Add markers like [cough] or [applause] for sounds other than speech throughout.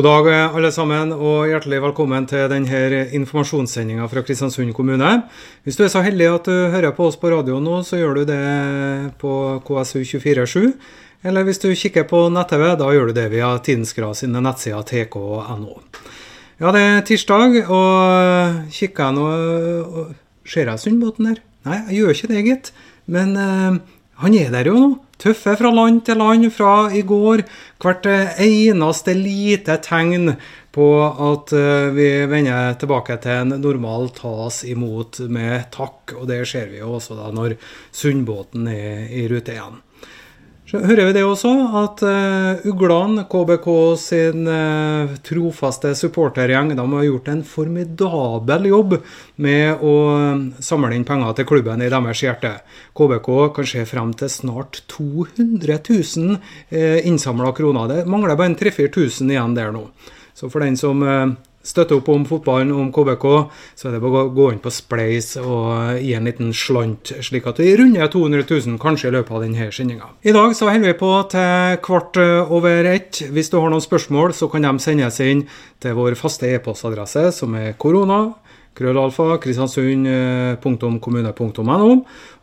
God dag, alle sammen, og hjertelig velkommen til denne informasjonssendinga fra Kristiansund kommune. Hvis du er så heldig at du hører på oss på radio nå, så gjør du det på KSU247. Eller hvis du kikker på nett-TV, da gjør du det via Tidensgrad sine nettsider tk.no. Ja, det er tirsdag, og kikker jeg nå Ser jeg Sundbåten der? Nei, jeg gjør ikke det, gitt. Men uh, han er der jo nå. Tøffe fra land til land fra i går. Hvert eneste lite tegn på at eh, vi vender tilbake til en normal tas imot med takk. Og det ser vi jo også da når Sundbåten er i rute igjen. Så hører vi det også, at uh, Uglan, KBK sin uh, trofaste supportergjeng, de har gjort en formidabel jobb med å samle inn penger til klubben i deres hjerte. KBK kan se frem til snart 200 000 uh, innsamla kroner. Det mangler bare en 3000-4000 igjen der nå. Så for den som uh, støtte opp om fotballen, om KBK, så er det bare å gå inn på Spleis og gi en liten slant, slik at vi runder 200 000 kanskje i løpet av denne sendinga. I dag så holder vi på til kvart over ett. Hvis du har noen spørsmål, så kan de sendes inn til vår faste e-postadresse, som er korona krøllalfa, kristiansund.kommune.no.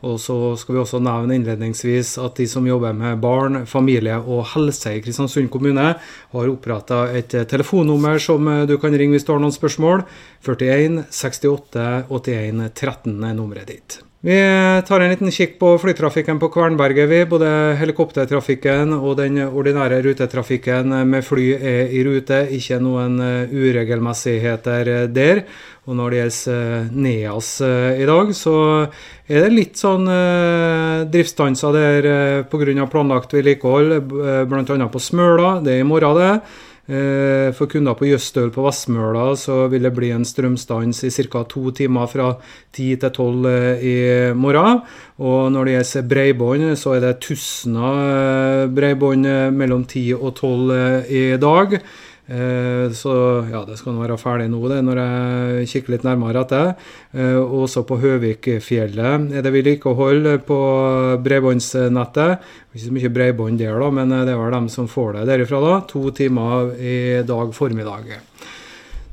Og så skal vi også nevne innledningsvis at de som jobber med barn, familie og helse i Kristiansund kommune, har oppretta et telefonnummer som du kan ringe hvis du har noen spørsmål. 41 68 81 13 er nummeret ditt. Vi tar en liten kikk på flytrafikken på Kvernberget. Både helikoptertrafikken og den ordinære rutetrafikken med fly er i rute. Ikke noen uregelmessigheter der. Og når det gjelder eh, NEAS eh, i dag, så er det litt sånn eh, driftsstanser der eh, pga. planlagt vedlikehold, bl.a. på Smøla. Det er i morgen, det. Eh, for kunder på Jøstøl på Vassmøla så vil det bli en strømstans i ca. to timer fra 10 til 12 i morgen. Og når det gjelder bredbånd, så er det tusener bredbånd mellom 10 og 12 i dag. Eh, så ja, det skal nå være ferdig nå, det, når jeg kikker litt nærmere etter. Eh, også på Høvikfjellet er det vedlikehold på bredbåndsnettet. Ikke så mye bredbånd der, da, men det er vel dem som får det derifra. da, To timer i dag formiddag.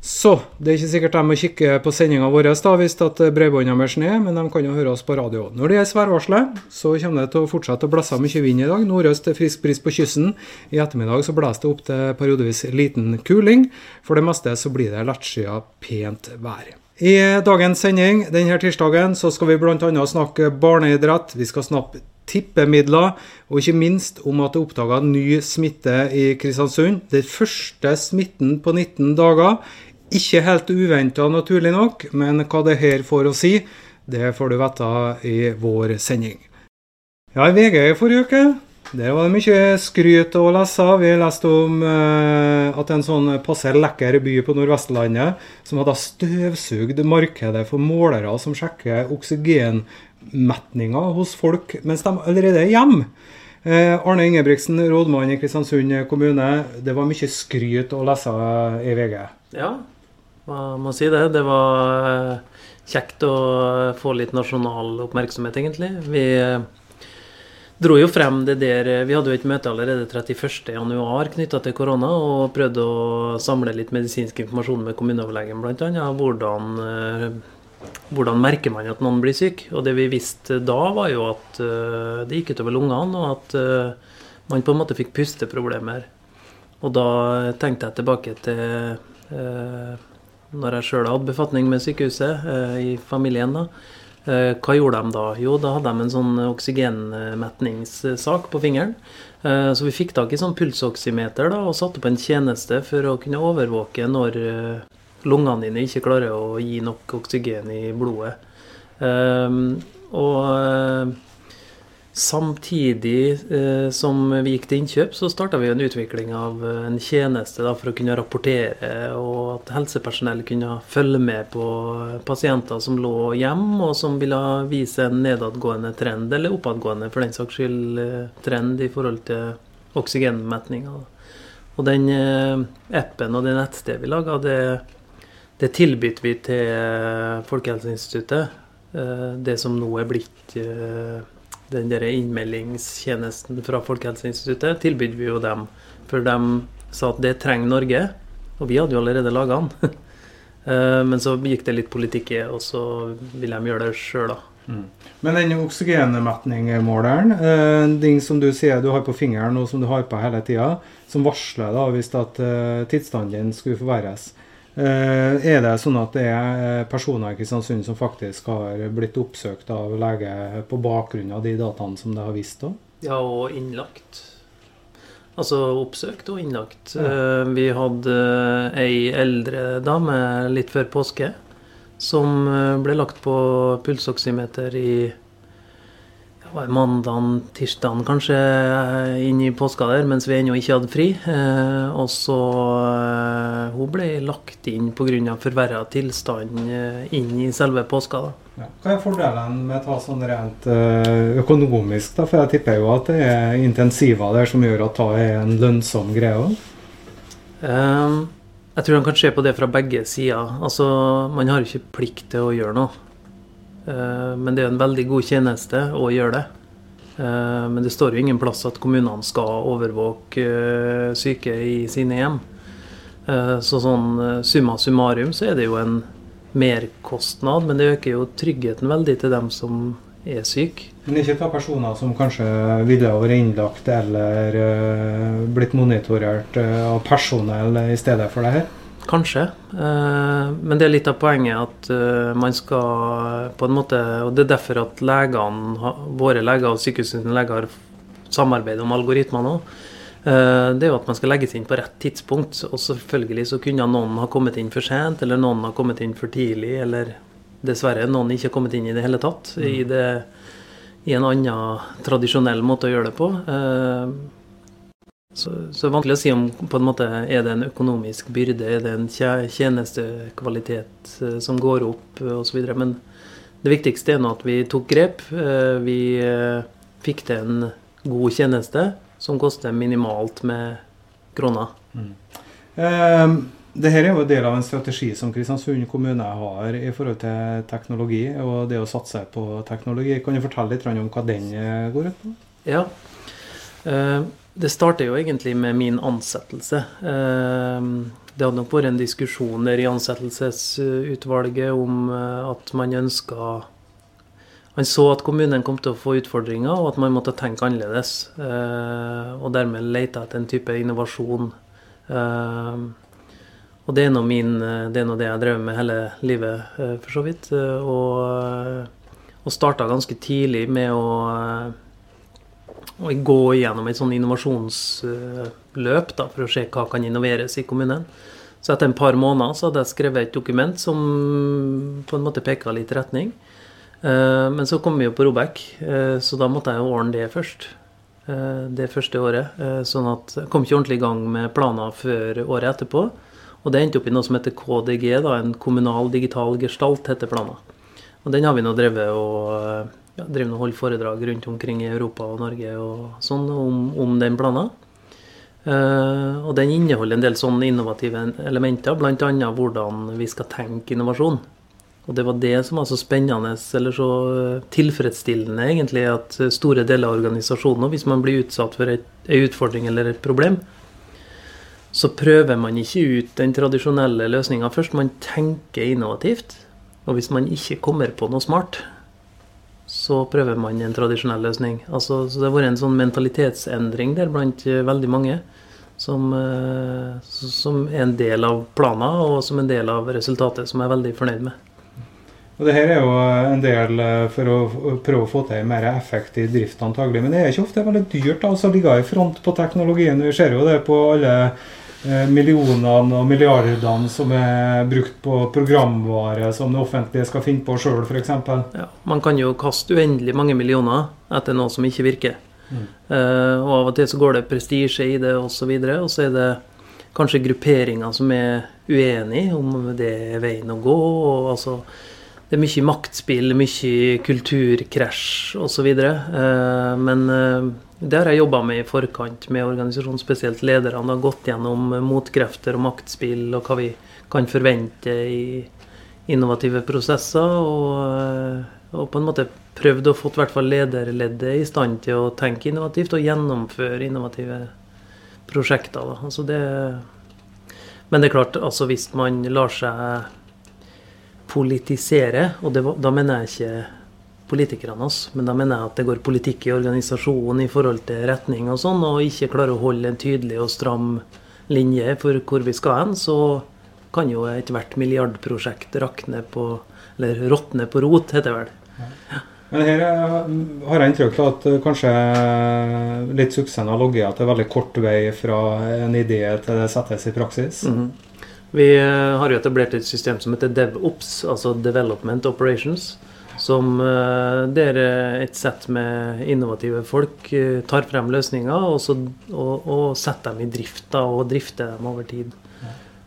Så det er ikke sikkert de må kikke på sendinga vår da, hvis at bredbåndet deres ned, men de kan jo høre oss på radio. Når det gjelder værvarselet, så kommer det til å fortsette å blåse mye vind i dag. Nordøst frisk bris på kysten. I ettermiddag så blåser det opp til periodevis liten kuling. For det meste så blir det lettskya, pent vær. I dagens sending denne tirsdagen så skal vi bl.a. snakke barneidrett. Vi skal snakke tippemidler, og ikke minst om at det er oppdaga ny smitte i Kristiansund. Den første smitten på 19 dager. Ikke helt uventa, naturlig nok, men hva det her får å si, det får du vite i vår sending. Ja, i VG i forrige uke der var det mye skryt å lese. Vi leste om eh, at en sånn passe lekker by på Nordvestlandet som hadde støvsugd markedet for målere som sjekker oksygenmetninga hos folk mens de allerede er hjemme. Eh, Arne Ingebrigtsen, rådmann i Kristiansund kommune. Det var mye skryt å lese i VG. Ja, jeg må si det. Det var eh, kjekt å få litt nasjonal oppmerksomhet, egentlig. Vi eh, dro jo frem det der Vi hadde jo et møte allerede 31.1 knytta til korona, og prøvde å samle litt medisinsk informasjon med kommuneoverlegen bl.a. Hvordan, eh, hvordan merker man at noen blir syk? Og det vi visste da, var jo at det gikk utover lungene, og at man på en måte fikk pusteproblemer. Og da tenkte jeg tilbake til når jeg sjøl hadde befatning med sykehuset eh, i familien. da, eh, Hva gjorde de da? Jo, da hadde de en sånn oksygenmetningssak på fingeren. Eh, så vi fikk tak i sånn pulsoksymeter da, og satte opp en tjeneste for å kunne overvåke når lungene dine ikke klarer å gi nok oksygen i blodet. Og Samtidig eh, som vi gikk til innkjøp, så starta vi en utvikling av eh, en tjeneste da, for å kunne rapportere, og at helsepersonell kunne følge med på pasienter som lå hjemme, og som ville vise en nedadgående trend, eller oppadgående for den saks skyld eh, trend i forhold til oksygenmetninga. Og den eh, appen og det nettstedet vi laga, det, det tilbød vi til eh, Folkehelseinstituttet. Eh, det som nå er blitt den der innmeldingstjenesten fra Folkehelseinstituttet tilbød vi jo dem. For de sa at det trenger Norge. Og vi hadde jo allerede laga den. [laughs] Eh, men så gikk det litt politikk i, og så ville de gjøre det sjøl, da. Mm. Men den oksygenmetningmåleren, eh, ting som du sier du har på fingeren og som du har på hele tida, som varsler da hvis at tilstanden skulle forverres. Uh, er det sånn at det er personer i Kristiansund som faktisk har blitt oppsøkt av lege på bakgrunn av de dataene som det har vist? om? Ja, og innlagt. Altså oppsøkt og innlagt. Ja. Vi hadde ei eldre dame litt før påske som ble lagt på pulsoksymeter i var mandagen, tirsdagen kanskje, inn i påska der, mens vi ennå ikke hadde fri. og så Hun ble lagt inn pga. forverra tilstand inn i selve påska. da. Ja. Hva er fordelen med å ta sånn rent økonomisk? da? For jeg tipper jo at det er intensiver der som gjør at det er en lønnsom greie òg? Jeg tror han kan se på det fra begge sider. Altså, Man har ikke plikt til å gjøre noe. Uh, men det er en veldig god tjeneste å gjøre det. Uh, men det står jo ingen plass at kommunene skal overvåke syke i sine hjem. Så sånn summa summarum så er det jo en merkostnad, men det øker jo tryggheten veldig til dem som er syke. Men ikke ta personer som kanskje ville vært innlagt eller blitt monitorert av personell i stedet for det her? Kanskje. Uh, men det er litt av poenget at man skal på en måte Og det er derfor at legene, våre leger og sykehusene leger samarbeider om algoritmer nå. Eh, det er jo at man skal legges inn på rett tidspunkt. Og selvfølgelig så kunne noen ha kommet inn for sent, eller noen ha kommet inn for tidlig, eller dessverre noen ikke har kommet inn i det hele tatt. Mm. I, det, I, en annen tradisjonell måte å gjøre det på. Eh, så, det er vanskelig å si om på en måte er det en økonomisk byrde, er det en tjenestekvalitet eh, som går opp osv. Men det viktigste er nå at vi tok grep. Vi fikk til en god tjeneste som koster minimalt med kroner. Mm. Eh, Dette er jo del av en strategi som Kristiansund kommune har i forhold til teknologi og det å satse på teknologi. Kan du fortelle litt om hva den eh, går ut på? Ja. Det starter jo egentlig med min ansettelse. Eh, det hadde nok vært en diskusjon der i ansettelsesutvalget om eh, at man ønska Man så at kommunen kom til å få utfordringer, og at man måtte tenke annerledes. Eh, og dermed lete etter en type innovasjon. Eh, og det er nå det, det jeg drev med hele livet, eh, for så vidt. Og, og starta ganske tidlig med å, å gå gjennom et sånn innovasjonsløp da, for å se hva kan innoveres i kommunen. Så etter en par måneder så hadde jeg skrevet et dokument som på en måte peka litt retning. Eh, men så kom vi jo på Robek, eh, så da måtte jeg jo ordne det først. Eh, det første året. Sånn at jeg kom ikke ordentlig i gang med planer før året etterpå. Og det endte opp i noe som heter KDG, da, en kommunal digital gestalt, heter planen. Og den har vi nå drevet og ja, driver og holder foredrag rundt omkring i Europa og Norge og sånn om, om den planen. Uh, og den inneholder en del sånne innovative elementer, bl.a. hvordan vi skal tenke innovasjon. Og det var det som var så spennende, eller så eh, tilfredsstillende, egentlig, at store deler av organisasjonen, hvis man blir utsatt for en utfordring eller et problem, så prøver man ikke ut den tradisjonelle løsninga først. Man tenker innovativt. Og hvis man ikke kommer på noe smart, så prøver man en tradisjonell løsning. Altså, så det har vært en sånn mentalitetsendring der blant eh, veldig mange. Som, som er en del av planen, og som en del av resultatet, som jeg er veldig fornøyd med. Og det her er jo en del eh, for å prøve å få til en mer effektiv drift, antagelig. Men det er ikke ofte veldig dyrt altså, å ligge i front på teknologien. Vi ser jo det på alle eh, millionene og milliardene som er brukt på programvare som det offentlige skal finne på sjøl, f.eks. Ja, man kan jo kaste uendelig mange millioner etter noe som ikke virker. Mm. Uh, og av og til så går det prestisje i det, osv. Og, og så er det kanskje grupperinger som er uenige om det er veien å gå. og altså det er mye maktspill, mye kulturkrasj osv. Eh, men eh, det har jeg jobba med i forkant med organisasjonen, spesielt lederne. Har gått gjennom motkrefter og maktspill og hva vi kan forvente i innovative prosesser. Og, eh, og på en måte prøvd å få i hvert fall lederleddet i stand til å tenke innovativt og gjennomføre innovative prosjekter. Altså det Men det er klart, altså hvis man lar seg politisere, og det, da mener jeg ikke politikerne oss, men da mener jeg at det går politikk i organisasjonen i forhold til retning og sånn, og ikke klarer å holde en tydelig og stram linje for hvor vi skal hen, så kan jo ethvert milliardprosjekt rakne på Eller råtne på rot, heter det vel. Ja. Men her har jeg inntrykk av at kanskje litt suksessen har ligget til veldig kort vei fra en idé til det settes i praksis. Mm -hmm. Vi har jo etablert et system som heter DevOps, altså Development Operations. Som der et sett med innovative folk tar frem løsninger og, så, og, og setter dem i drift da, og drifter dem over tid.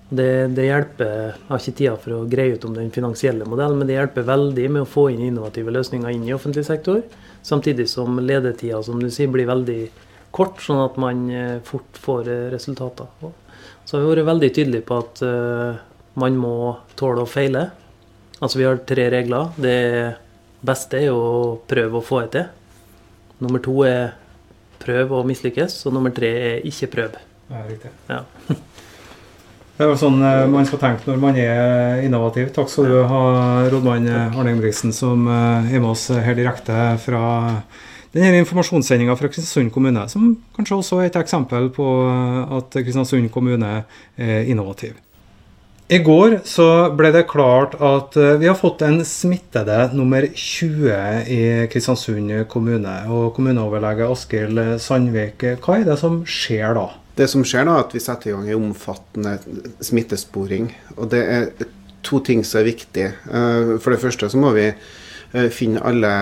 Det, det, hjelper Jeg har ikke tida for å greie ut om den finansielle modellen, men det hjelper veldig med å få inn innovative løsninger inn i offentlig sektor. Samtidig som ledetida som du sier, blir veldig kort, sånn at man eh, fort får resultater resultater. Så har vi vært veldig tydelige på at uh, man må tåle å feile. Altså Vi har tre regler. Det beste er å prøve å få det til. Nummer to er prøv å mislykkes, og nummer tre er ikke prøv. Ja, riktig. Ja. [laughs] Det er jo sånn eh, man skal tenke når man er innovativ. Takk skal du ha, rådmann eh, Arne Ingebrigtsen, som eh, er med oss her direkte fra denne informasjonssendinga fra Kristiansund kommune, som kanskje også er et eksempel på at Kristiansund kommune er innovativ. I går så ble det klart at vi har fått en smittede nummer 20 i Kristiansund kommune. Og kommuneoverlege Askild Sandvik, hva er det som skjer da? Det som skjer da, er at vi setter i gang en omfattende smittesporing. Og det er to ting som er viktig. Eh, for det første så må vi eh, finne alle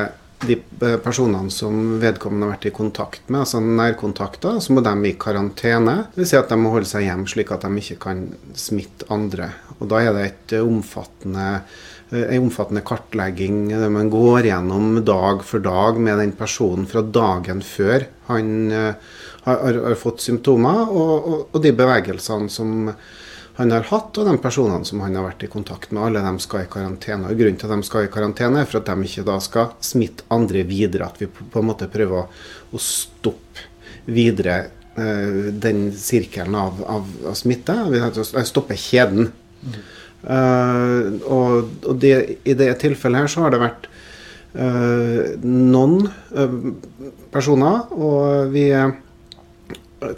de eh, personene som vedkommende har vært i kontakt med, altså nærkontakter. Så må de i karantene. Vil si at de må holde seg hjemme, slik at de ikke kan smitte andre. Og Da er det et omfattende, en omfattende kartlegging der man går gjennom dag for dag med den personen fra dagen før han har, har fått symptomer, og, og, og, de bevegelsene som han har hatt, og de personene som han har vært i kontakt med. Alle de skal i karantene. og Grunnen til at de skal i karantene, er for at de ikke da skal smitte andre videre. At vi på en måte prøver å, stoppe videre uh, den sirkelen av, av, av smitte. Stoppe kjeden. Mm. Uh, og, og det, i det tilfellet her så har det vært uh, noen personer, og vi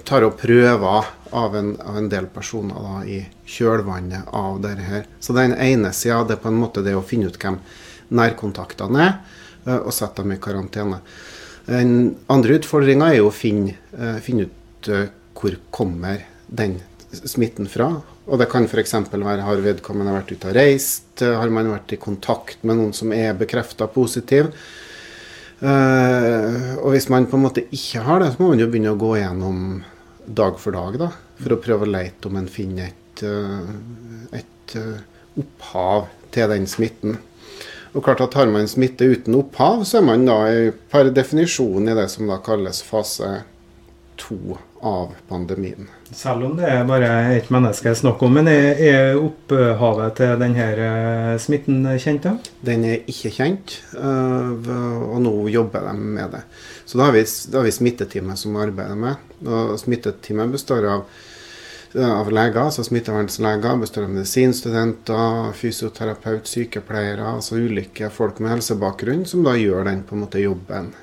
tar opp prøver av en, av en del personer da, i kjølvannet av dette her. Så den ene sida er på en måte det å finne ut hvem nærkontaktene er, eh, og sette dem i karantene. Den andre utfordringa er jo å finne, eh, finne ut eh, hvor kommer den smitten fra. Og det kan f.eks. være har vedkommende vært ute og reist, har man vært i kontakt med noen som er bekrefta positiv. Uh, og hvis man på en måte ikke har det, så må man jo begynne å gå gjennom dag for dag da, for å prøve å lete om en finner et, uh, et uh, opphav til den smitten. Og klart at Har man smitte uten opphav, så er man da per definisjon i det som da kalles fase to av pandemien. Selv om det er bare ett menneske snakk om. Men er, er opphavet til denne eh, smitten kjent? da? Den er ikke kjent, eh, og nå jobber de med det. Så da har vi, da vi smitteteamet som arbeider med. og Smitteteamet består av, av leger, altså smittevernleger, består av medisinstudenter, fysioterapeut, sykepleiere, altså ulike folk med helsebakgrunn, som da gjør den på en måte jobben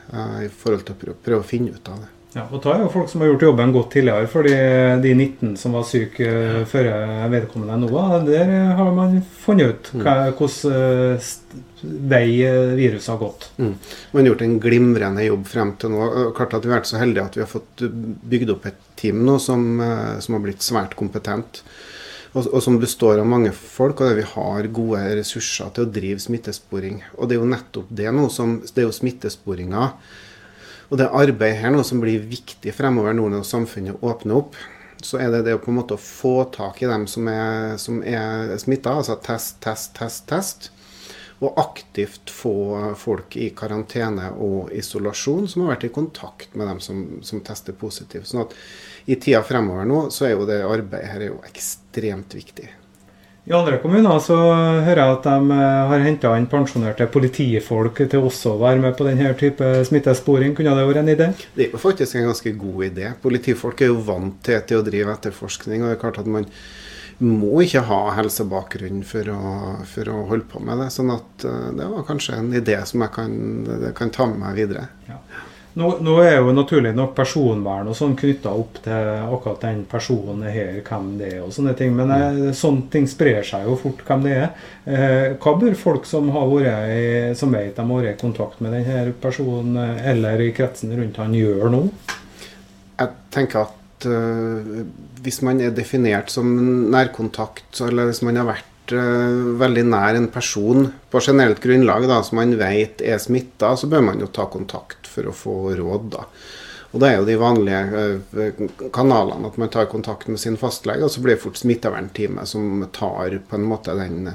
i forhold til å prøve, prøve å finne ut av det. Ja, og da er jo folk som har gjort jobben godt tidligere. For de 19 som var syke uh, før vedkommende nå, der har man funnet ut mm. hvordan uh, vei viruset har gått. Mm. Man har gjort en glimrende jobb frem til nå. Klart at Vi har vært så heldige at vi har fått bygd opp et team nå som, som har blitt svært kompetent. Og, og, som består av mange folk, og der vi har gode ressurser til å drive smittesporing. Og det er jo nettopp det nå som Det er jo smittesporinga og det arbeidet her nå som blir viktig fremover nå når samfunnet åpner opp, så er det det å på en måte få tak i dem som er, som er smitta, altså test, test, test, test. Og aktivt få folk i karantene og isolasjon som har vært i kontakt med dem som, som tester positivt. Sånn at i tida fremover nå, så er jo det arbeidet her jo ekstremt viktig. I andre kommuner så hører jeg at de eh, har henta inn pensjonerte politifolk til også å være med på denne type smittesporing. Kunne det vært en idé? Det er jo faktisk en ganske god idé. Politifolk er jo vant til, til å drive etterforskning. og det er klart at man må ikke ha helsebakgrunn for å, for å holde på med det. Sånn at uh, det var kanskje en idé som jeg kan, kan ta med meg videre. Ja. Nå, nå, er jo naturlig nok personvern og sånn knytta opp til akkurat den personen her, hvem det er og sånne ting. Men mm. sånne ting sprer seg jo fort hvem det er. Eh, hva bør folk som har vært i, som vet de har vært i kontakt med denne personen eller i kretsen rundt han, gjøre nå? Jeg tenker at uh, hvis man er definert som nærkontakt, eller hvis man har vært veldig nær en person på generelt grunnlag da, som man vet er smitta, så bør man jo ta kontakt for å få råd. da. Og Det er jo de vanlige uh, kanalene at man tar kontakt med sin fastlege, og så blir det fort smittevernteamet som tar på en måte den,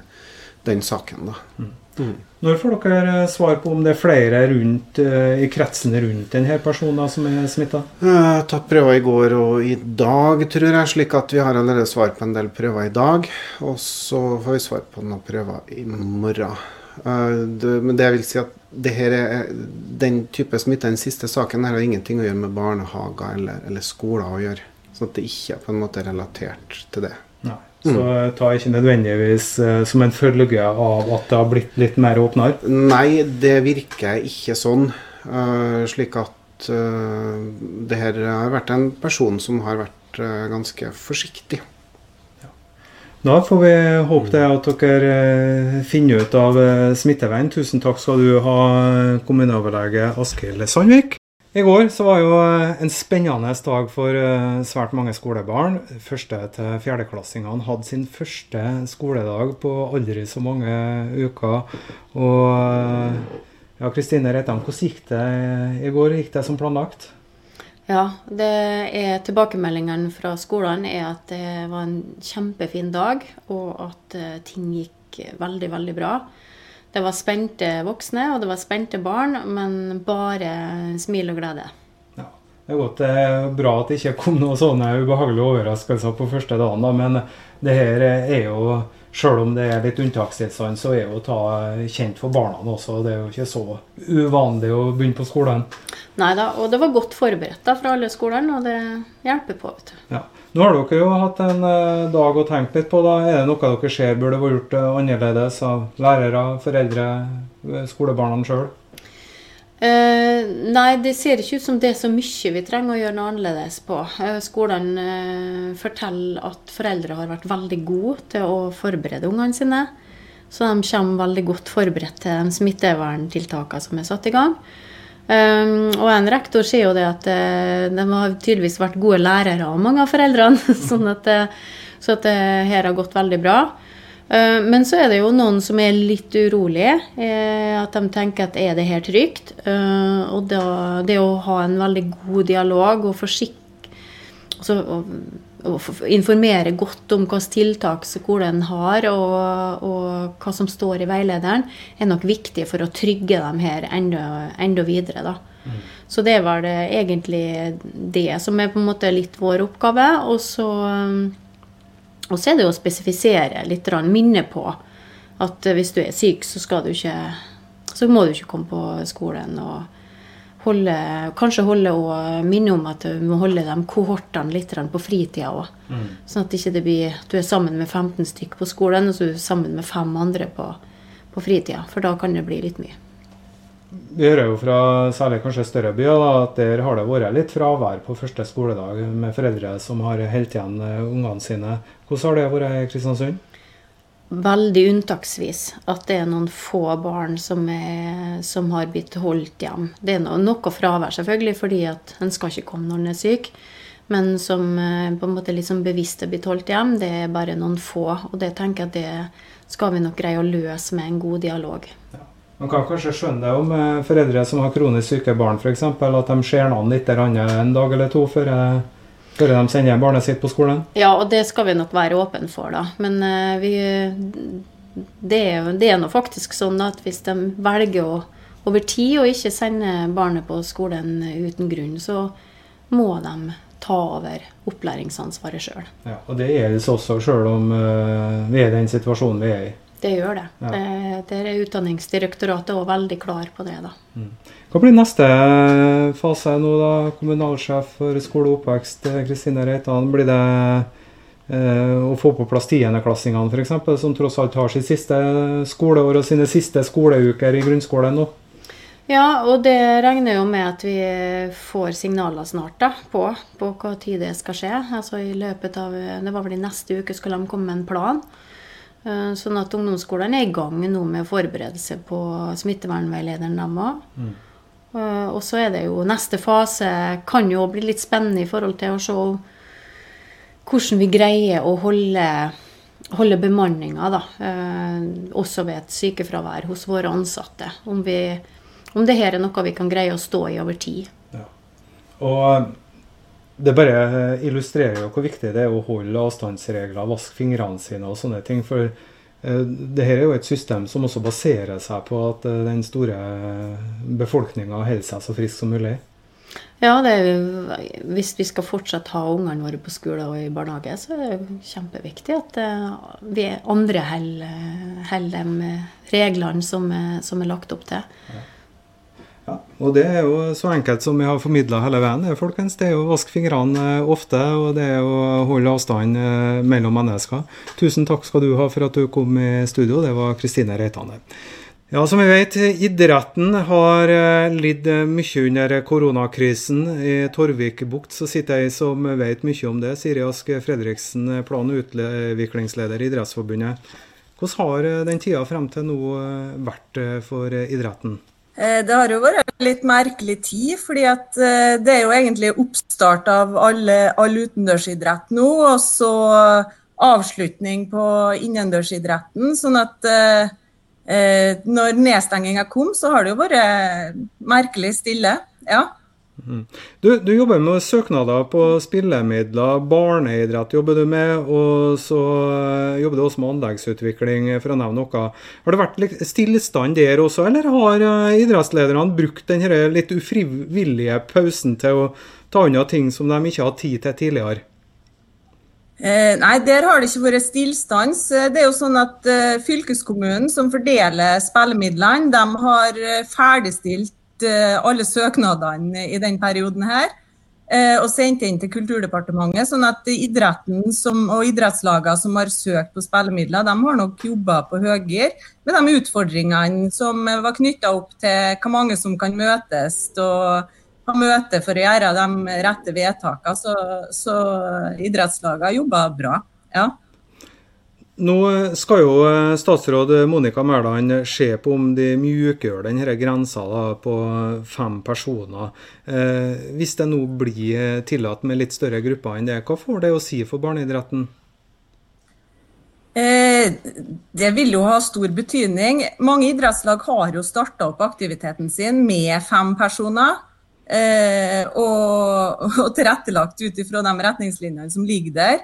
den saken. da. Mm. Mm. Når får dere eh, svar på om det er flere rundt, uh, i kretsen rundt denne personen som er smitta? Jeg har tatt prøver i går og i dag, tror jeg, slik at vi har allerede svar på en del prøver i dag. Og så får vi svar på noen prøver i morgen. Men det vil si at det her er, den type smitte, den siste saken, her har ingenting å gjøre med barnehager eller, eller skoler å gjøre. Sånn at det ikke er på en måte relatert til det. Nei. Så jeg ta ikke nødvendigvis uh, som en følge av at det har blitt litt mer åpnere? Nei, det virker ikke sånn. Uh, slik at uh, det her har vært en person som har vært ganske forsiktig. Ja. Da får vi håpe det at dere finner ut av smitteveien. Tusen takk skal du ha, kommuneoverlege Askild Sandvik. I går så var jo eh, en spennende dag for eh, svært mange skolebarn. Første- til fjerdeklassingene hadde sin første skoledag på aldri så mange uker. Og eh, ja, Kristine Reitan, hvordan gikk det i går? Gikk det som planlagt? Ja, det er tilbakemeldingene fra skolene er at det var en kjempefin dag, og at ting gikk veldig, veldig bra. Det var spente voksne, og det var spente barn, men bare smil og glede. Ja, Det er godt det er bra at det ikke kom noen sånne ubehagelige overraskelser på første dagen, da, men det her er jo Sjøl om det er litt unntakstilstand, så er jo ta kjent for barna også. Det er jo ikke så uvanlig å begynne på skolen. Nei da, og det var godt forberedt da fra alle skolene, og det hjelper på. vet du. Ja. Nå har dere jo hatt en eh, dag å tenke litt på. da. Er det noe dere ser burde vært gjort eh, annerledes av lærere, foreldre, eh, skolebarna sjøl? Eh, nei, det ser ikke ut som det er så mye vi trenger å gjøre noe annerledes på. Skolen eh, forteller at foreldre har vært veldig gode til å forberede ungene sine. Så de kommer veldig godt forberedt til smitteverntiltakene som er satt i gang. Um, og en rektor sier jo det at uh, de har tydeligvis vært gode lærere av mange av foreldrene. [laughs] sånn at, uh, så at det her har gått veldig bra. Uh, men så er det jo noen som er litt urolige. at de tenker at er det her trygt? og da, det å ha en veldig god dialog og forsikre altså, informere godt om hvilke tiltak skolen har, og, og, hva som står i veilederen, er nok viktig for å trygge dem her enda, enda videre. da. Mm. Så det var det egentlig det som er på en måte litt vår oppgave. Og så, og så er det å spesifisere litt, minne på at hvis du er syk, så, du ikke, så må du ikke komme på skolen. og holde, kanskje holde og minne om at du må holde de kohortene litt på fritida òg. Mm. Sånn at ikke det blir, du er sammen med 15 stykk på skolen, og så er du sammen med fem andre på, på fritida. For da kan det bli litt mye. Vi hører jo fra særlig kanskje større byer da, at der har det vært litt fravær på første skoledag med foreldre som har holdt igjen eh, ungene sine. Hvordan har det vært i Kristiansund? Veldig unntaksvis at det er noen få barn som, er, som har blitt holdt hjem. Det er noe, noe fravær, selvfølgelig, fordi at en skal ikke komme når en er syk. Men som eh, på en måte liksom bevisst er blitt holdt hjem, det er bare noen få. Og det tenker jeg at det skal vi nok greie å løse med en god dialog. Ja. Man kan kanskje skjønne det om eh, foreldre som har kronisk syke barn, f.eks. At de ser an litt en dag eller to før eh, før de sender barnet sitt på skolen? Ja, og det skal vi nok være åpne for, da. Men uh, vi, det, er, det er nå faktisk sånn at hvis de velger å, over tid å ikke sende barnet på skolen uten grunn, så må de ta over opplæringsansvaret sjøl. Ja, og det gjelder også sjøl om uh, vi er i den situasjonen vi er i. Det gjør det. Ja. det der er Utdanningsdirektoratet òg veldig klar på det. da. Mm. Hva blir neste fase nå, da? Kommunalsjef for skole og oppvekst, Kristine Reitan. Blir det Å få på plass tiendeklassingene f.eks., som tross alt har sitt siste skoleår og sine siste skoleuker i grunnskolen nå. Ja, og det regner jo med at vi får signaler snart da, på, på hva tid det skal skje. Altså i løpet av, Det var vel i neste uke skulle de komme med en plan. Eh, sånn at ungdomsskolen er i gang nå med å forberede seg på smittevernveilederen, dem òg. Mm. Eh, og så er det jo neste fase kan jo bli litt spennende i forhold til å se hvordan vi greier å holde, holde bemanninga, da. Eh, også ved et sykefravær hos våre ansatte. Om vi om det her er noe vi kan greie å stå i over tid. Ja. Og eh, det bare illustrerer jo hvor viktig det er å holde avstandsregler, vaske fingrene sine og sånne ting. For eh, det her er jo et system som også baserer seg på at den store befolkninga holder seg så frisk som mulig. Ja, er, hvis vi skal fortsatt ha ungene våre på skole og i barnehage, så er det kjempeviktig at vi andre holder de reglene som, som, er lagt opp til. Ja. Ja, og det er jo så enkelt som vi har formidla hele veien. Folkens. Det er å vaske fingrene eh, ofte, og det er å holde avstand eh, mellom mennesker. Tusen takk skal du ha for at du kom i studio. Det var Kristine Reitan Ja, som vi vet, idretten har eh, lidd mye under koronakrisen. I Torvik bukt så sitter jeg som vet mye om det. Siri Ask Fredriksen, plan- og utviklingsleder i Idrettsforbundet. Hvordan har den tida frem til nå vært for idretten? Eh, det har jo vært en litt merkelig tid, fordi at eh, det er jo egentlig oppstart av all utendørsidrett nå, og så avslutning på innendørsidretten. Sånn at eh når nedstenginga kom, så har det jo vært merkelig stille. Ja. Mm. Du, du, jobber med søknader på spillemidler, barneidrett jobber du med, og så eh, jobber du også med anleggsutvikling, for å nevne noe. Har det vært stillstand der også, eller har eh, idrettslederne brukt denne litt ufrivillige pausen til å ta unna ting som de ikke har tid til tidligere? Eh, nei, der har det ikke vært stillstans. Eh, det er jo sånn at eh, Fylkeskommunen, som fordeler spillemidlene, de har ferdigstilt Alle søknadene i den perioden her. Eh, og sendte inn til Kulturdepartementet. sånn at idretten som, og idrettslagene som har søkt på spillemidler, de har nok jobba på høygir med de utfordringene som var knytta opp til hvor mange som kan møtes. og ha møte for å gjøre de rette vedtakene. Så, så idrettslagene jobber bra. ja. Nå skal jo eh, statsråd Monica Mæland se på om de mjukgjør denne grensa på fem personer. Eh, hvis det nå blir tillatt med litt større grupper enn det, hva får det å si for barneidretten? Eh, det vil jo ha stor betydning. Mange idrettslag har jo starta opp aktiviteten sin med fem personer. Eh, og tilrettelagt ut ifra de retningslinjene som ligger der.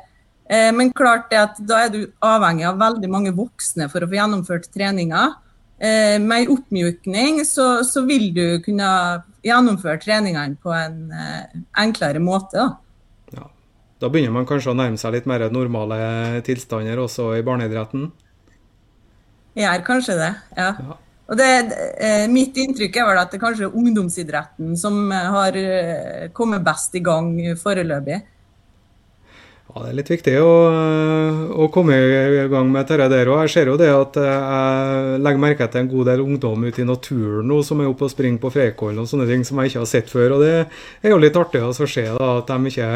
Eh, men klart det at da er du avhengig av veldig mange voksne for å få gjennomført treninga. Eh, med oppmjukning så, så, vil du kunne gjennomføre treningene på en eh, enklere måte. Da. Ja. da begynner man kanskje å nærme seg litt mer normale tilstander også i barneidretten? Gjør kanskje det, ja. ja. Og det, mitt inntrykk er vel at det kanskje er ungdomsidretten som har kommet best i gang foreløpig. Ja, Det er litt viktig å, å komme i gang med dette der. og Jeg ser jo det at jeg legger merke til en god del ungdom ute i naturen nå som er oppe og springer på Freikollen og sånne ting som jeg ikke har sett før. og Det er jo litt artig å se da, at de ikke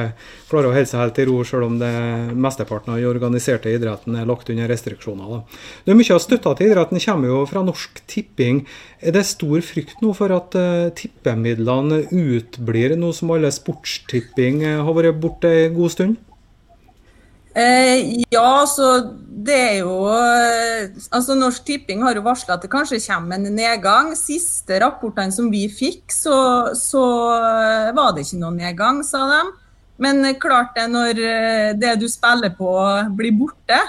klarer å holde seg helt i ro, selv om det mesteparten av den organiserte idretten er lagt under restriksjoner. Da. Det er Mye av støtta til idretten kommer jo fra Norsk Tipping. Er det stor frykt nå for at uh, tippemidlene utblir, nå som alle sportstipping har vært borte en god stund? Eh, ja, så det er jo eh, altså Norsk Tipping har jo varsla at det kanskje kommer en nedgang. Siste rapportene som vi fikk, så, så eh, var det ikke noen nedgang, sa de. Men klart det, når eh, det du spiller på blir borte,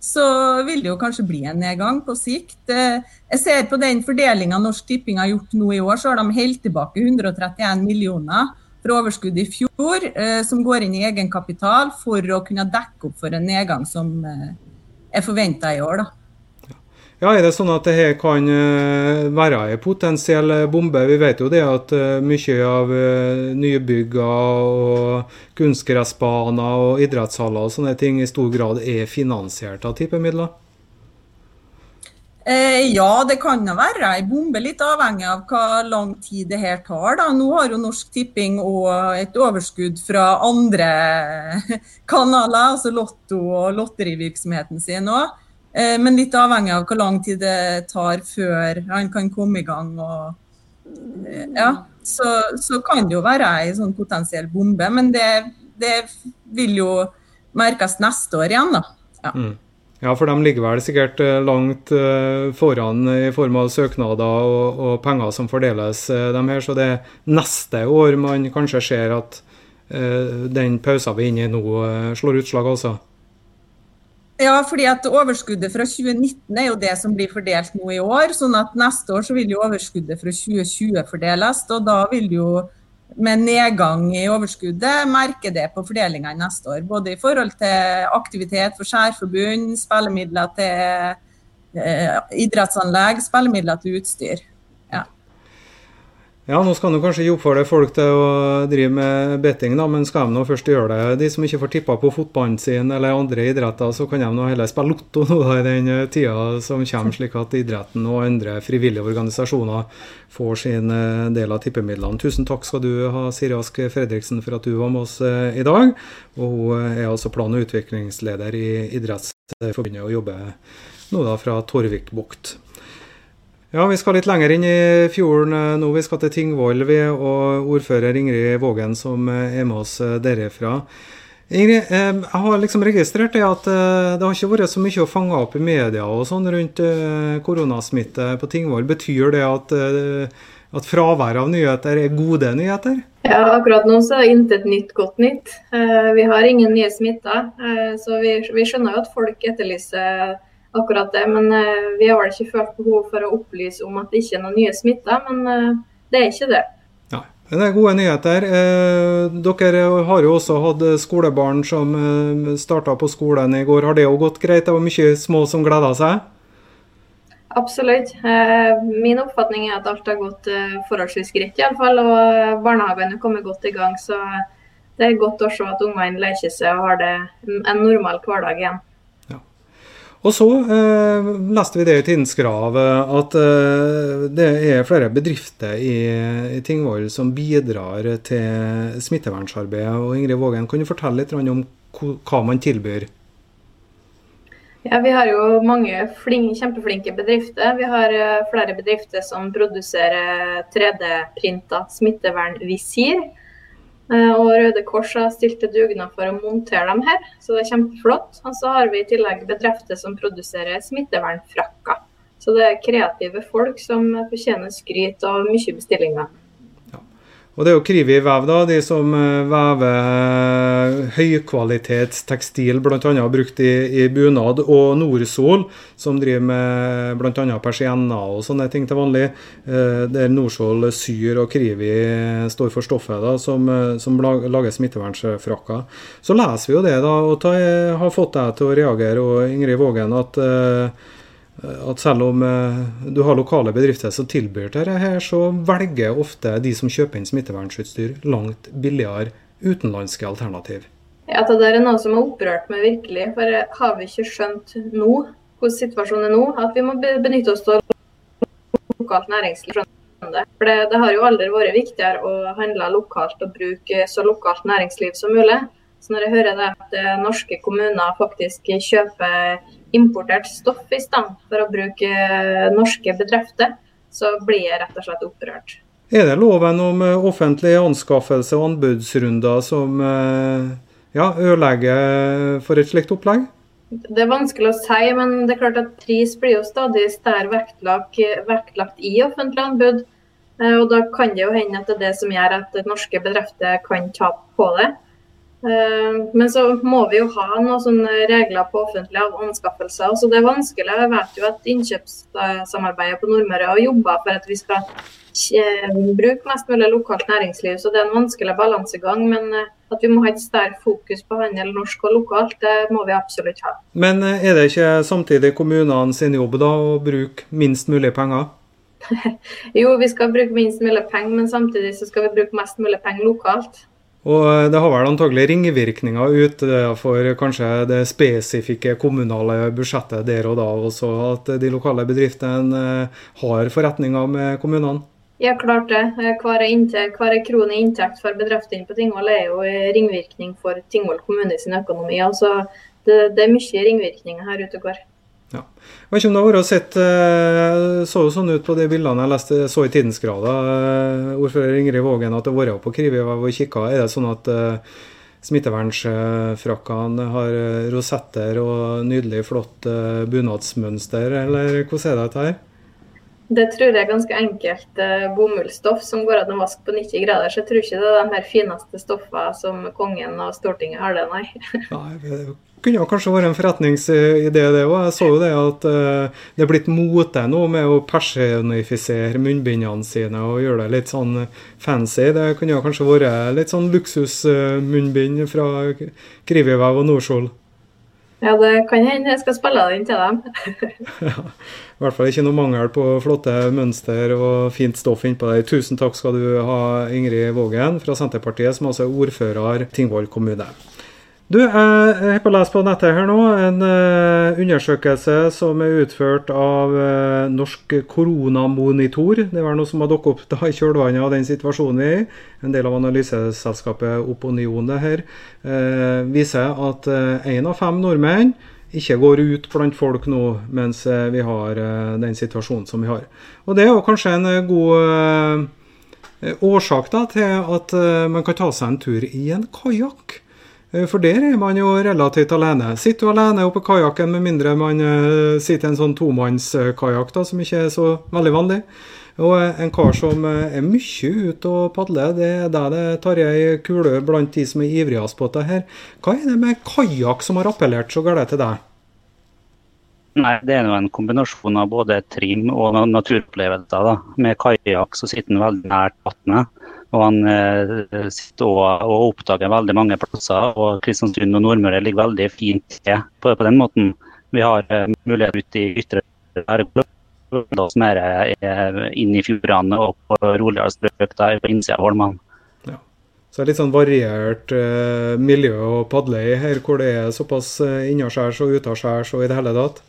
så vil det jo kanskje bli en nedgang på sikt. Jeg ser på den fordelinga Norsk Tipping har gjort nå i år, så har de helt tilbake 131 millioner fra overskudd i fjor, eh, som går inn i egenkapital for å kunne dekke opp for en nedgang som eh, er forventa i år. Da. Ja, Er det sånn at dette kan eh, være en potensiell bombe? Vi vet jo det at mye av nye bygger og kunstgressbaner og idrettshaller og sånne ting i stor grad er finansiert av tippemidler? Eh, ja, det kan da være ei bombe, litt avhengig av hva lang tid det her tar. Da. Nå har jo Norsk Tipping og et overskudd fra andre [laughs] kanaler, altså Lotto og lotterivirksomheten sin òg. Eh, men litt avhengig av hvor lang tid det tar før han kan komme i gang. Og, eh, ja, så, så, kan det jo være ei sånn potensiell bombe, men det, det, vil jo merkes neste år igjen, da. Ja. Mm. Ja, for de ligger vel sikkert eh, langt eh, foran i form av søknader og, og penger som fordeles, dem de her. Så det er neste år man kanskje ser at uh, den pausen vi er inne i nå, slår utslag, altså. Ja, fordi at overskuddet fra 2019 er jo det som blir fordelt nå i år. sånn at neste år så vil jo overskuddet fra 2020 fordeles. Og da vil jo med nedgang i overskuddet merker det på fordelinga neste år. Både i forhold til aktivitet for skjærforbund, spillemidler til eh, idrettsanlegg, spillemidler til utstyr. Ja, nå skal du kanskje ikke oppfordre folk til å drive med betting, da, men skal de nå først gjøre det? De som ikke får tippa på fotballen sin eller andre idretter, så kan de nå heller spille lotto nå da, i den eh, tida som kommer, slik at idretten og andre frivillige organisasjoner får sin eh, del av tippemidlene. Tusen takk skal du ha, Siri Ask Fredriksen, for at du var med oss eh, i dag. Og hun er altså plan- og utviklingsleder i Idrettsforbundet og jobber nå da fra Torvikbukt. Ja, vi skal litt lenger inn i fjorden eh, nå. Vi skal til Tingvoll, og ordfører Ingrid Vågen som eh, er med oss eh, derifra. Ingrid, jeg har liksom registrert det at det har ikke vært så mye å fange opp i media og sånn rundt koronasmitte på Tingvoll. Betyr det at, at fraværet av nyheter er gode nyheter? Ja, akkurat nå så er intet nytt godt nytt. Vi har ingen nye smitter. Så vi, vi skjønner jo at folk etterlyser akkurat det. Men uh, vi har vel ikke følt behov for å opplyse om at det ikke er noen nye smitter. Men uh, det er ikke det. Ja, det er gode nyheter. Eh, dere har jo også hatt skolebarn som eh, starta på skolen i går. Har det jo gått greit? Det var mye små som gleda seg? Absolutt. Eh, min oppfatning er at alt har gått eh, forholdsvis greit, iallfall. Og barnehagen har kommet godt i gang. Så det er godt å se at ungene leker seg og har det en normal hverdag igjen. Og så eh, leste vi det i Tidens at eh, det er flere bedrifter i, i Tingvoll som bidrar til smittevernsarbeidet. Og Ingrid Vågen, kan du fortelle litt om hva man tilbyr? Ja, Vi har jo mange flinke, kjempeflinke bedrifter. Vi har uh, flere bedrifter som produserer 3D-printa smittevernvisir. Eh, og Røde Kors har stilt til dugnad for å montere dem her, så det er kjempeflott. Og så har vi i tillegg bedrifter som produserer smittevernfrakker. Så det er kreative folk som fortjener skryt og mye bestillinger. Og det er jo Krivi Vev, da, de som eh, vever eh, høykvalitetstekstil, bl.a. brukt i, i, bunad, og Norsol, som driver med bl.a. persienner og sånne ting til vanlig. Eh, der Norsol syr og Krivi står for stoffet da, som, som lager smittevernfrakker. Så leser vi jo det, da, og ta, har fått deg til å reagere, og Ingrid Vågen, at at selv om eh, du har lokale bedrifter som tilbyr dette, her, så velger ofte de som kjøper inn smittevernutstyr, langt billigere utenlandske alternativ. Ja, Det er noe som har opprørt meg virkelig. For har vi ikke skjønt nå hvordan situasjonen er nå, at vi må benytte oss av lokalt næringsliv? For det, det, har jo aldri vært viktigere å handle lokalt og bruke så lokalt næringsliv som mulig. Så når jeg hører det at eh, norske kommuner faktisk kjøper importert stoff i stand for å bruke eh, norske bedrifter, så blir jeg rett og slett opprørt. Er det loven om offentlige offentlig anskaffelse og anbudsrunder som ja, ødelegger for et slikt opplegg? Det er vanskelig å si, men det er klart at pris blir jo stadig større vektlagt, vektlagt i offentlige anbud. Og Da kan det jo hende at det er det som gjør at norske bedrifter kan tape på det. Eh, men så må vi jo ha noen sånne regler på offentlige anskaffelser. Så det er vanskelig. Jeg vet jo at innkjøpssamarbeidet på Nordmøre har jobba for at vi skal bruke mest mulig lokalt næringsliv. Så det er en vanskelig balansegang. Men eh, at vi må ha et sterkt fokus på handel norsk og lokalt. Det må vi absolutt ha. Men eh, er det ikke samtidig kommunene sin jobb da å bruke minst mulig penger? [laughs] jo, vi skal bruke minst mulig penger, men samtidig så skal vi bruke mest mulig penger lokalt. Og eh, det har vel antagelig ringvirkninger utenfor for kanskje det spesifikke kommunale budsjettet der og da også, at de lokale bedriftene eh, har forretninger med kommunene? Ja, klart det. Hver, inntekt, hver krone inntekt for bedriftene på Tingvoll er jo ringvirkning for Tingvoll kommune sin økonomi. Altså, det, det er mye ringvirkninger her ute og går. Ja. Jeg vet ikke om det har vært sett eh, så jo sånn ut på de bildene jeg leste, så i Tidens Grader, eh, ordfører Ingrid Vågen, at det har vært på Krivevev og kikka. Er det sånn at smittevernfrakkene smittevernsfrakkene har rosetter og nydelig, flott bunadsmønster, eller hvordan er det dette her? Det tror jeg er ganske enkelt eh, bomullsstoff som går an å vaske på 90 grader. Så jeg tror ikke det er de her fineste stoffene som kongen og Stortinget har det, nei. nei kunne kanskje vært en forretningsidé, det òg. Jeg så jo det at uh, det er blitt mote nå med å personifisere munnbindene sine og gjøre det litt sånn fancy. Det kunne kanskje vært litt sånn luksusmunnbind fra Krivivev og Norskjold. Ja, det kan hende jeg skal spille den til dem. [laughs] ja, I hvert fall ikke noe mangel på flotte mønster og fint stoff innpå der. Tusen takk skal du ha, Ingrid Vågen fra Senterpartiet, som altså er ordfører Tingvoll kommune. Du, jeg har på å lese på nettet her nå en uh, undersøkelse som er utført av uh, Norsk koronamonitor. Det var noe som har dukket opp da i kjølvannet av den situasjonen vi er i. En del av analyseselskapet Opinion her uh, viser at én av fem nordmenn ikke går ut blant folk nå mens vi har den situasjonen som vi har. Og Det er jo kanskje en god årsak da, til at man kan ta seg en tur i en kajakk. Eh, for der er man jo relativt alene. Sitter du alene oppe på kajakken, med mindre man uh, sitter i en sånn tomannskajakk, som ikke er så veldig vanlig. Og uh, en kar som er mye ute og padler, det er deg det Tarjei Kule blant de som er ivrigst på dette her. Hva er det med kajakk som har appellert så galt til deg? Nei, Det er jo en kombinasjon av både trim og naturopplevelser. da. Med kajakk sitter en veldig nært vannet. Og han eh, sitter og, og, oppdager veldig mange plasser. Og Kristiansund og Nordmøre ligger veldig fint til på, på, den måten. Vi har eh, mulighet ute i ytre som er eh, inn i fjordene og på roligere strøk der på innsida av holmene. Så det er litt sånn variert eh, miljø å padle i her, hvor det er såpass eh, innaskjærs og utaskjærs og i det hele tatt?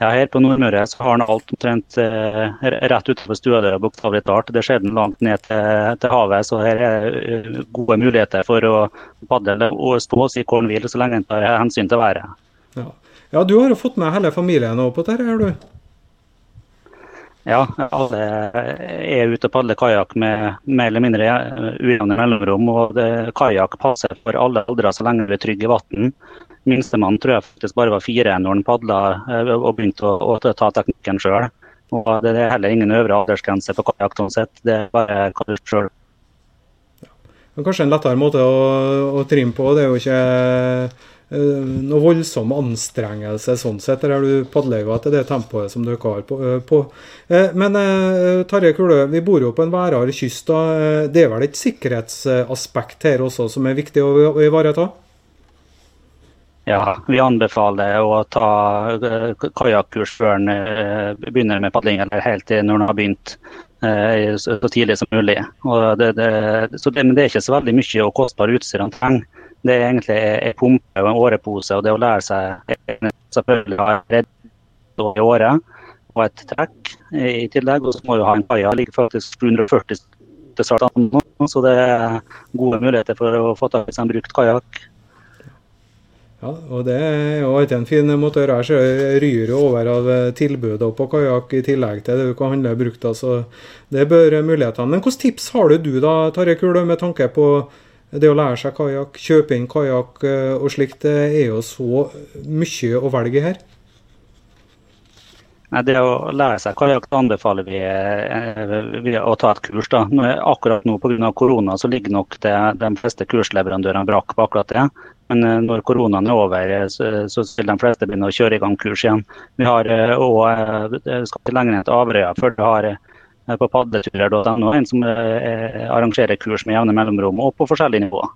Ja, Her på Nordmøre så har han alt omtrent eh, rett utenfor stuedøra, bokstavelig talt. Det skjer den langt ned til, til, havet, så her er uh, gode muligheter for å padle og stå i vil, så lenge en tar hensyn til været. Ja. ja. du har jo fått med hele familien på dette, har du? Ja, alle er ute og padler kajakk med mer eller mindre ujevne mellomrom. og Kajakk passer for alle aldre så lenge du er trygg i vann. Minstemann tror jeg faktisk bare var fire når han padla eh, og begynte å, å ta teknikken sjøl. Det er heller ingen øvre aldersgrense på kajakk. Sånn det er bare hva du sjøl men Kanskje en lettere måte å, å trimme på. Det er jo ikke noe voldsom anstrengelse sånn sett. Der du padler etter det tempoet som du har på. Uh, på. Uh, men Tarjei Kulø, vi bor jo på en værhard kyst. da. Det er vel et sikkerhetsaspekt her også som er viktig å, å ivareta? Ja, vi anbefaler å ta eh, kajakkurs før en eh, begynner med padling, eller helt til når en har begynt eh, så tidlig som mulig. Det, det, det, men det er ikke så veldig mye og kostbar utstyr han trenger. Det er egentlig en pumpe og en årepose, og det å lære seg selvfølgelig ha redd i året og et trekk i tillegg. Og så må du ha en kaia. Ligger faktisk 740 til start nå, så det er gode muligheter for å få tak i en brukt kajakk. Ja, og det er jo alltid en fin gjøre. Jeg ryr over av tilbudet på kajakk i tillegg til det du kan handle brukt. Så det bør mulighetene. Men hvilke tips har du da, Tarjei Kule, med tanke på det å lære seg kajakk, kjøpe inn kajakk eh, og slikt? Det er jo så mye å velge her. Nei, Det å lære seg kajakk anbefaler vi, eh, vi, å ta et kurs. da. Nå, akkurat nå pga. korona så ligger nok det, de fleste kursleverandørene brakk på akkurat det. Men eh, når koronaen er over, så, så vil de fleste begynne å kjøre i gang kurs igjen. Vi har òg skal ikke lenger ned til Averøya før det har på padleturer.no, en som arrangerer kurs med jevne mellomrom og på forskjellige nivåer.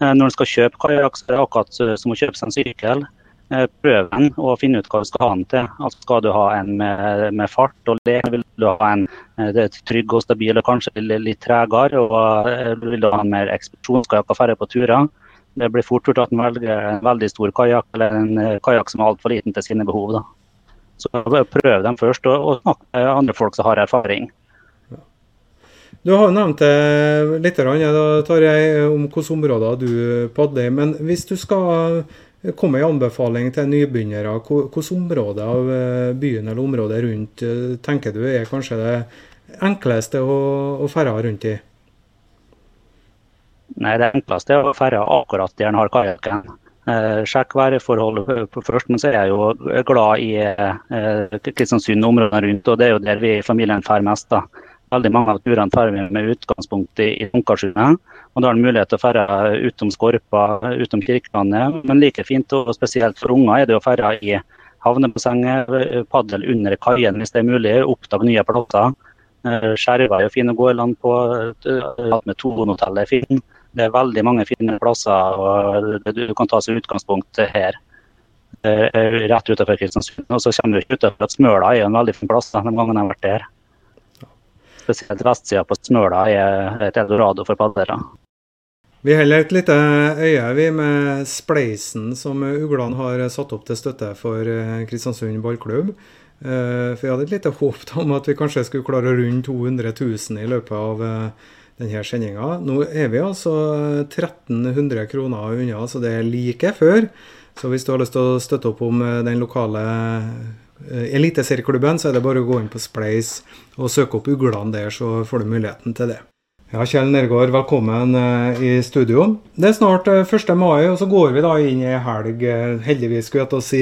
Når en skal kjøpe kajakk, er det akkurat som å kjøpe seg en sykkel. Eh, prøve den og finne ut hva du skal ha den til. Altså skal du ha en med, med fart og lek, vil du ha en eh, trygg og stabil og kanskje litt tregere. Og eh, vil du ha en mer ekspedisjonskajakk og færre på turer. Det blir fort gjort at en velger en veldig stor kajakk eller en kajakk som er altfor liten til sine behov. Da. Så prøv dem først, og, og snakk med andre folk som har erfaring. Du har nevnt det litt, da, Tarjei, om hvilke områder du padler i. Men hvis du skal komme en anbefaling til nybegynnere. Hvilke områder av eh, byen eller området rundt eh, tenker du er kanskje det enkleste å, å ferde rundt i? Nei, Det enkleste er å ferde akkurat der en har kajakken. Eh, sjekk værforholdet først, men så er jeg jo glad i eh, Kristiansund og områdene rundt. og Det er jo der vi i familien drar mest. da. Veldig mange av turene tar vi med utgangspunkt i, i Munkarsundet. Og da har en mulighet til å ferde utom Skorpa, utom Kirkelandet. Men like fint, og spesielt for unger, er det å ferde i havnebassenget, padle under kaien hvis det er mulig, oppdage nye plasser. Skjervøy er fin å gå i land på. Eh, med Tonehotellet er fin. Det er veldig mange fine plasser og du kan ta som utgangspunkt her. Rett utenfor Kristiansund. Og så kommer du ikke utenfor at Smøla er en veldig fin plass de gangene jeg har vært der spesielt vestsida på Smøla er et eldorado for padlere. Vi holder et lite øye vi med spleisen som Ugland har satt opp til støtte for eh, Kristiansund ballklubb. Eh, for Vi hadde et lite håp om at vi kanskje skulle klare å runde 200 000 i løpet av eh, denne sendinga. Nå er vi altså 1300 kroner unna, så det er like før. Så hvis du har lyst til å støtte opp om den lokale Eh, eliteserieklubben, så er det bare å gå inn på Spleis og søke opp uglene der, så får du muligheten til det. Ja, Kjell Nergård, velkommen uh, i studio. Det er snart uh, eh, 1. mai, og så går vi da inn i helg. Uh, heldigvis skulle jeg til å si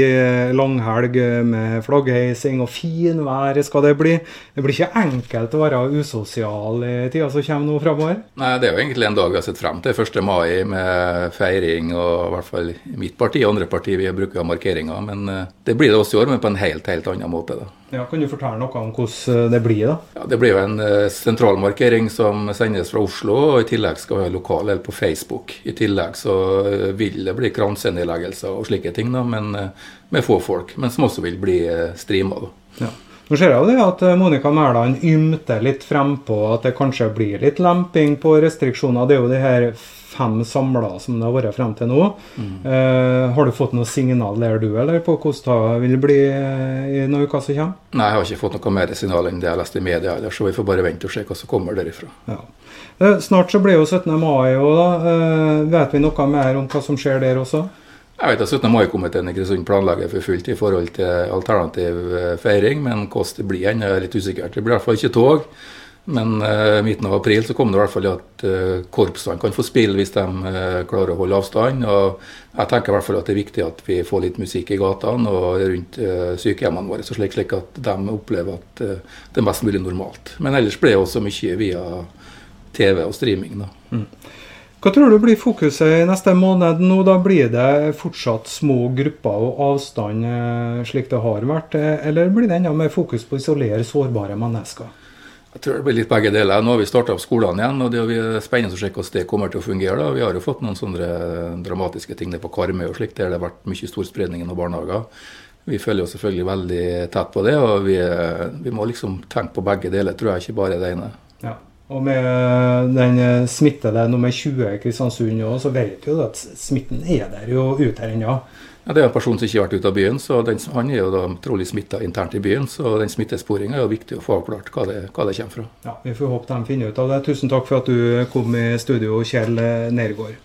langhelg med flaggheising og finvær skal det bli. Det blir ikke enkelt å være usosial i tida som kommer nå framover? Nei, det er jo egentlig en dag vi har sett frem til, 1. mai, med feiring og i hvert fall mitt parti og andre parti vi bruker markeringer. Men det blir det også i år, men på en helt, helt annen måte. da. Ja, Kan du fortelle noe om hvordan det blir? da? Ja, Det blir jo en sentralmarkering som sendes fra Oslo, og i tillegg skal vi ha lokal eller på Facebook. I tillegg så uh, vil det bli kransenedleggelser og slike ting, da, men med få folk. Men som også vil bli streama. Ja. Nå ser jeg jo det at Monica Mæland ymter litt frempå at det kanskje blir litt lemping på restriksjoner. Det er jo de her fem samla som det har vært frem til nå. Mm. Eh, har du fått noe signal der du, eller på hvordan det vil bli eh, i noen uker som kommer? Nei, jeg har ikke fått noe mer signal enn det jeg leste i media, eller, så vi får bare vente og se hva som kommer derifra. Ja. Eh, snart så blir jo 17. mai òg, da. Eh, vet vi noe mer om hva som skjer der også? Jeg vet at 17. mai-komiteen i Kristiansund planlegger for fullt i forhold til alternativ feiring, men hvordan det blir er litt usikkert. Det blir i hvert fall ikke tog. Men uh, midten av april så kom det i hvert fall at uh, korpsene kan få spille hvis de uh, klarer å holde avstand. og Jeg tenker i hvert fall at det er viktig at vi får litt musikk i gatene og rundt sykehjemmene våre, slik, slik, at de opplever at det er mest mulig normalt. Men ellers ble det også mye via TV og streaming. da. Mm. Hva tror du blir fokuset i neste måned? Nå da Blir det fortsatt små grupper og avstand slik det har vært, eller blir det enda mer fokus på å isolere sårbare mennesker? Jeg tror det blir litt begge deler. Nå har vi starta opp skolene igjen, og det er spennende å se hvordan det kommer til å fungere. da. Vi har jo fått noen sånne dramatiske ting på Karmøy og slikt, der det har vært mye stor spredning i noen barnehager. Vi følger jo selvfølgelig veldig tett på det, og vi, vi, må liksom tenke på begge deler, tror jeg, ikke bare det ene. Ja. Og med den smittede nummer 20 i Kristiansund òg, så vet vi jo at smitten er der jo ute her ennå. Ja, det er en person som ikke har vært ute av byen, så den, han er jo da trolig smitta internt i byen. Så den smittesporinga er jo viktig å få avklart hva det, hva det, kommer fra. Ja, Vi får håpe de finner ut av det. Tusen takk for at du kom i studio, Kjell Nergård.